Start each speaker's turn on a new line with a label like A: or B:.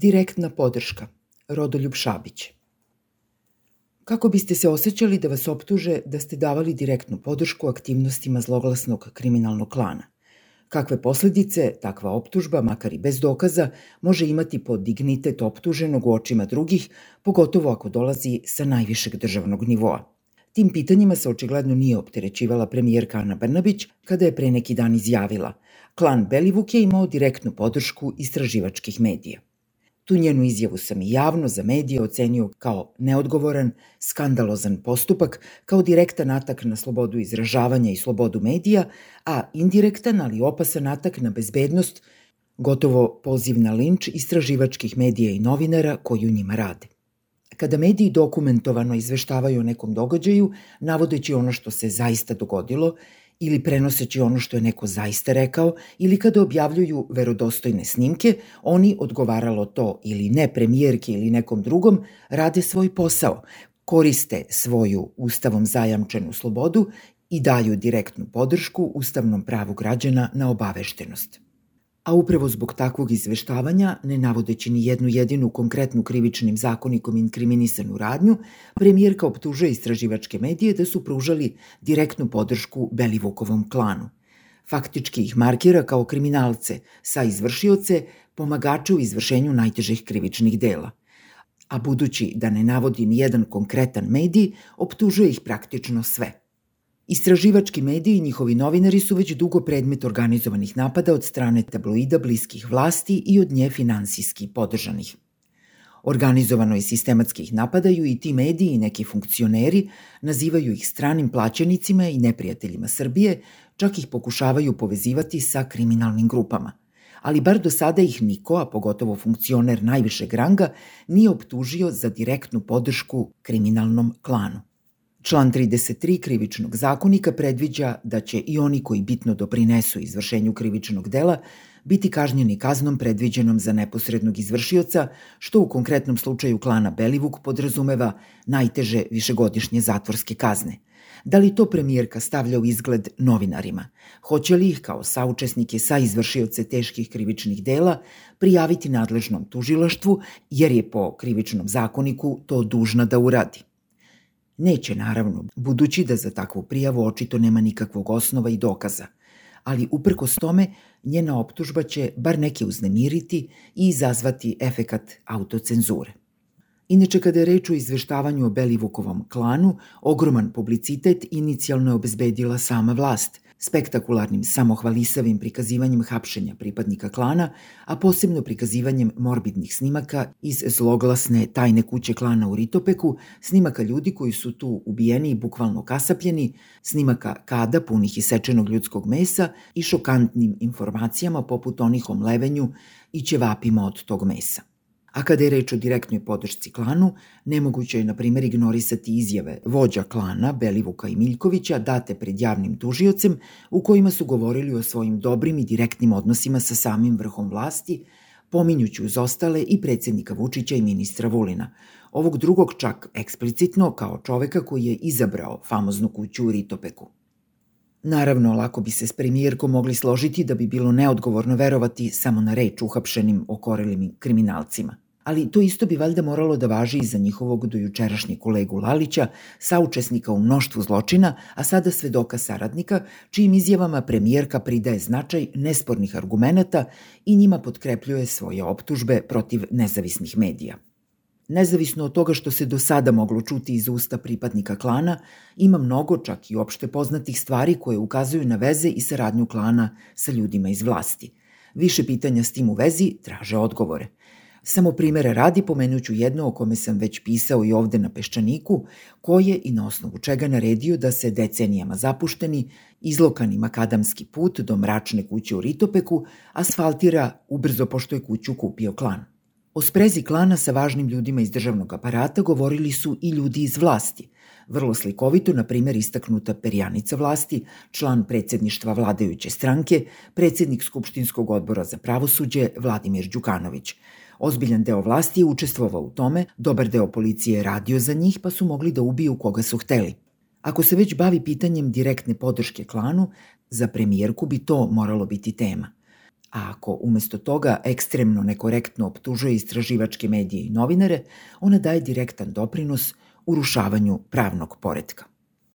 A: Direktna podrška. Rodoljub Šabić. Kako biste se osjećali da vas optuže da ste davali direktnu podršku aktivnostima zloglasnog kriminalnog klana? Kakve posledice takva optužba, makar i bez dokaza, može imati po dignitet optuženog u očima drugih, pogotovo ako dolazi sa najvišeg državnog nivoa? Tim pitanjima se očigledno nije opterećivala premijerka Ana Brnabić kada je pre neki dan izjavila klan Belivuk je imao direktnu podršku istraživačkih medija. Tu njenu izjavu sam i javno za medije ocenio kao neodgovoran, skandalozan postupak, kao direktan atak na slobodu izražavanja i slobodu medija, a indirektan, ali opasan atak na bezbednost, gotovo poziv na linč istraživačkih medija i novinara koji u njima rade. Kada mediji dokumentovano izveštavaju o nekom događaju, navodeći ono što se zaista dogodilo ili prenoseći ono što je neko zaista rekao ili kada objavljuju verodostojne snimke, oni, odgovaralo to ili ne premijerke ili nekom drugom, rade svoj posao, koriste svoju ustavom zajamčenu slobodu i daju direktnu podršku ustavnom pravu građana na obaveštenost a upravo zbog takvog izveštavanja, ne navodeći ni jednu jedinu konkretnu krivičnim zakonikom inkriminisanu radnju, premijerka optužuje istraživačke medije da su pružali direktnu podršku Belivukovom klanu. Faktički ih markira kao kriminalce, sa izvršioce, pomagače u izvršenju najtežih krivičnih dela. A budući da ne navodi ni jedan konkretan medij, optužuje ih praktično sve – Istraživački mediji i njihovi novinari su već dugo predmet organizovanih napada od strane tabloida bliskih vlasti i od nje finansijski podržanih. Organizovano i sistematski ih napadaju i ti mediji i neki funkcioneri, nazivaju ih stranim plaćenicima i neprijateljima Srbije, čak ih pokušavaju povezivati sa kriminalnim grupama. Ali bar do sada ih niko, a pogotovo funkcioner najvišeg ranga, nije optužio za direktnu podršku kriminalnom klanu. Član 33 krivičnog zakonika predviđa da će i oni koji bitno doprinesu izvršenju krivičnog dela biti kažnjeni kaznom predviđenom za neposrednog izvršioca, što u konkretnom slučaju klana Belivuk podrazumeva najteže višegodišnje zatvorske kazne. Da li to premijerka stavlja u izgled novinarima? Hoće li ih kao saučesnike sa izvršioce teških krivičnih dela prijaviti nadležnom tužilaštvu, jer je po krivičnom zakoniku to dužna da uradi? Neće, naravno, budući da za takvu prijavu očito nema nikakvog osnova i dokaza, ali uprkos tome njena optužba će bar neke uznemiriti i izazvati efekat autocenzure. Inače, kada je reč o izveštavanju o Belivukovom klanu, ogroman publicitet inicijalno je obezbedila sama vlast – spektakularnim samohvalisavim prikazivanjem hapšenja pripadnika klana, a posebno prikazivanjem morbidnih snimaka iz zloglasne tajne kuće klana u Ritopeku, snimaka ljudi koji su tu ubijeni i bukvalno kasapljeni, snimaka kada punih isečenog ljudskog mesa i šokantnim informacijama poput onih o mlevenju i ćevapima od tog mesa. A kada je reč o direktnoj podršci klanu, nemoguće je, na primjer, ignorisati izjave vođa klana Belivuka i Miljkovića date pred javnim tužiocem u kojima su govorili o svojim dobrim i direktnim odnosima sa samim vrhom vlasti, pominjući uz ostale i predsednika Vučića i ministra Vulina, ovog drugog čak eksplicitno kao čoveka koji je izabrao famoznu kuću u Ritopeku. Naravno, lako bi se s premijerkom mogli složiti da bi bilo neodgovorno verovati samo na reč uhapšenim okorelim kriminalcima. Ali to isto bi valjda moralo da važi i za njihovog dojučerašnjeg kolegu Lalića, saučesnika u mnoštvu zločina, a sada svedoka saradnika, čijim izjavama premijerka pridaje značaj nespornih argumenata i njima potkrepljuje svoje optužbe protiv nezavisnih medija. Nezavisno od toga što se do sada moglo čuti iz usta pripadnika klana, ima mnogo čak i opšte poznatih stvari koje ukazuju na veze i saradnju klana sa ljudima iz vlasti. Više pitanja s tim u vezi traže odgovore. Samo primere radi pomenuću jedno o kome sam već pisao i ovde na Peščaniku, koje i na osnovu čega naredio da se decenijama zapušteni, izlokani makadamski put do mračne kuće u Ritopeku asfaltira ubrzo pošto je kuću kupio klan. O sprezi klana sa važnim ljudima iz državnog aparata govorili su i ljudi iz vlasti. Vrlo slikovito, na primer, istaknuta perjanica vlasti, član predsedništva vladajuće stranke, predsednik Skupštinskog odbora za pravosuđe Vladimir Đukanović. Ozbiljan deo vlasti je učestvovao u tome, dobar deo policije je radio za njih, pa su mogli da ubiju koga su hteli. Ako se već bavi pitanjem direktne podrške klanu, za premijerku bi to moralo biti tema. A ako umesto toga ekstremno nekorektno optužuje istraživačke medije i novinare, ona daje direktan doprinos urušavanju pravnog poredka.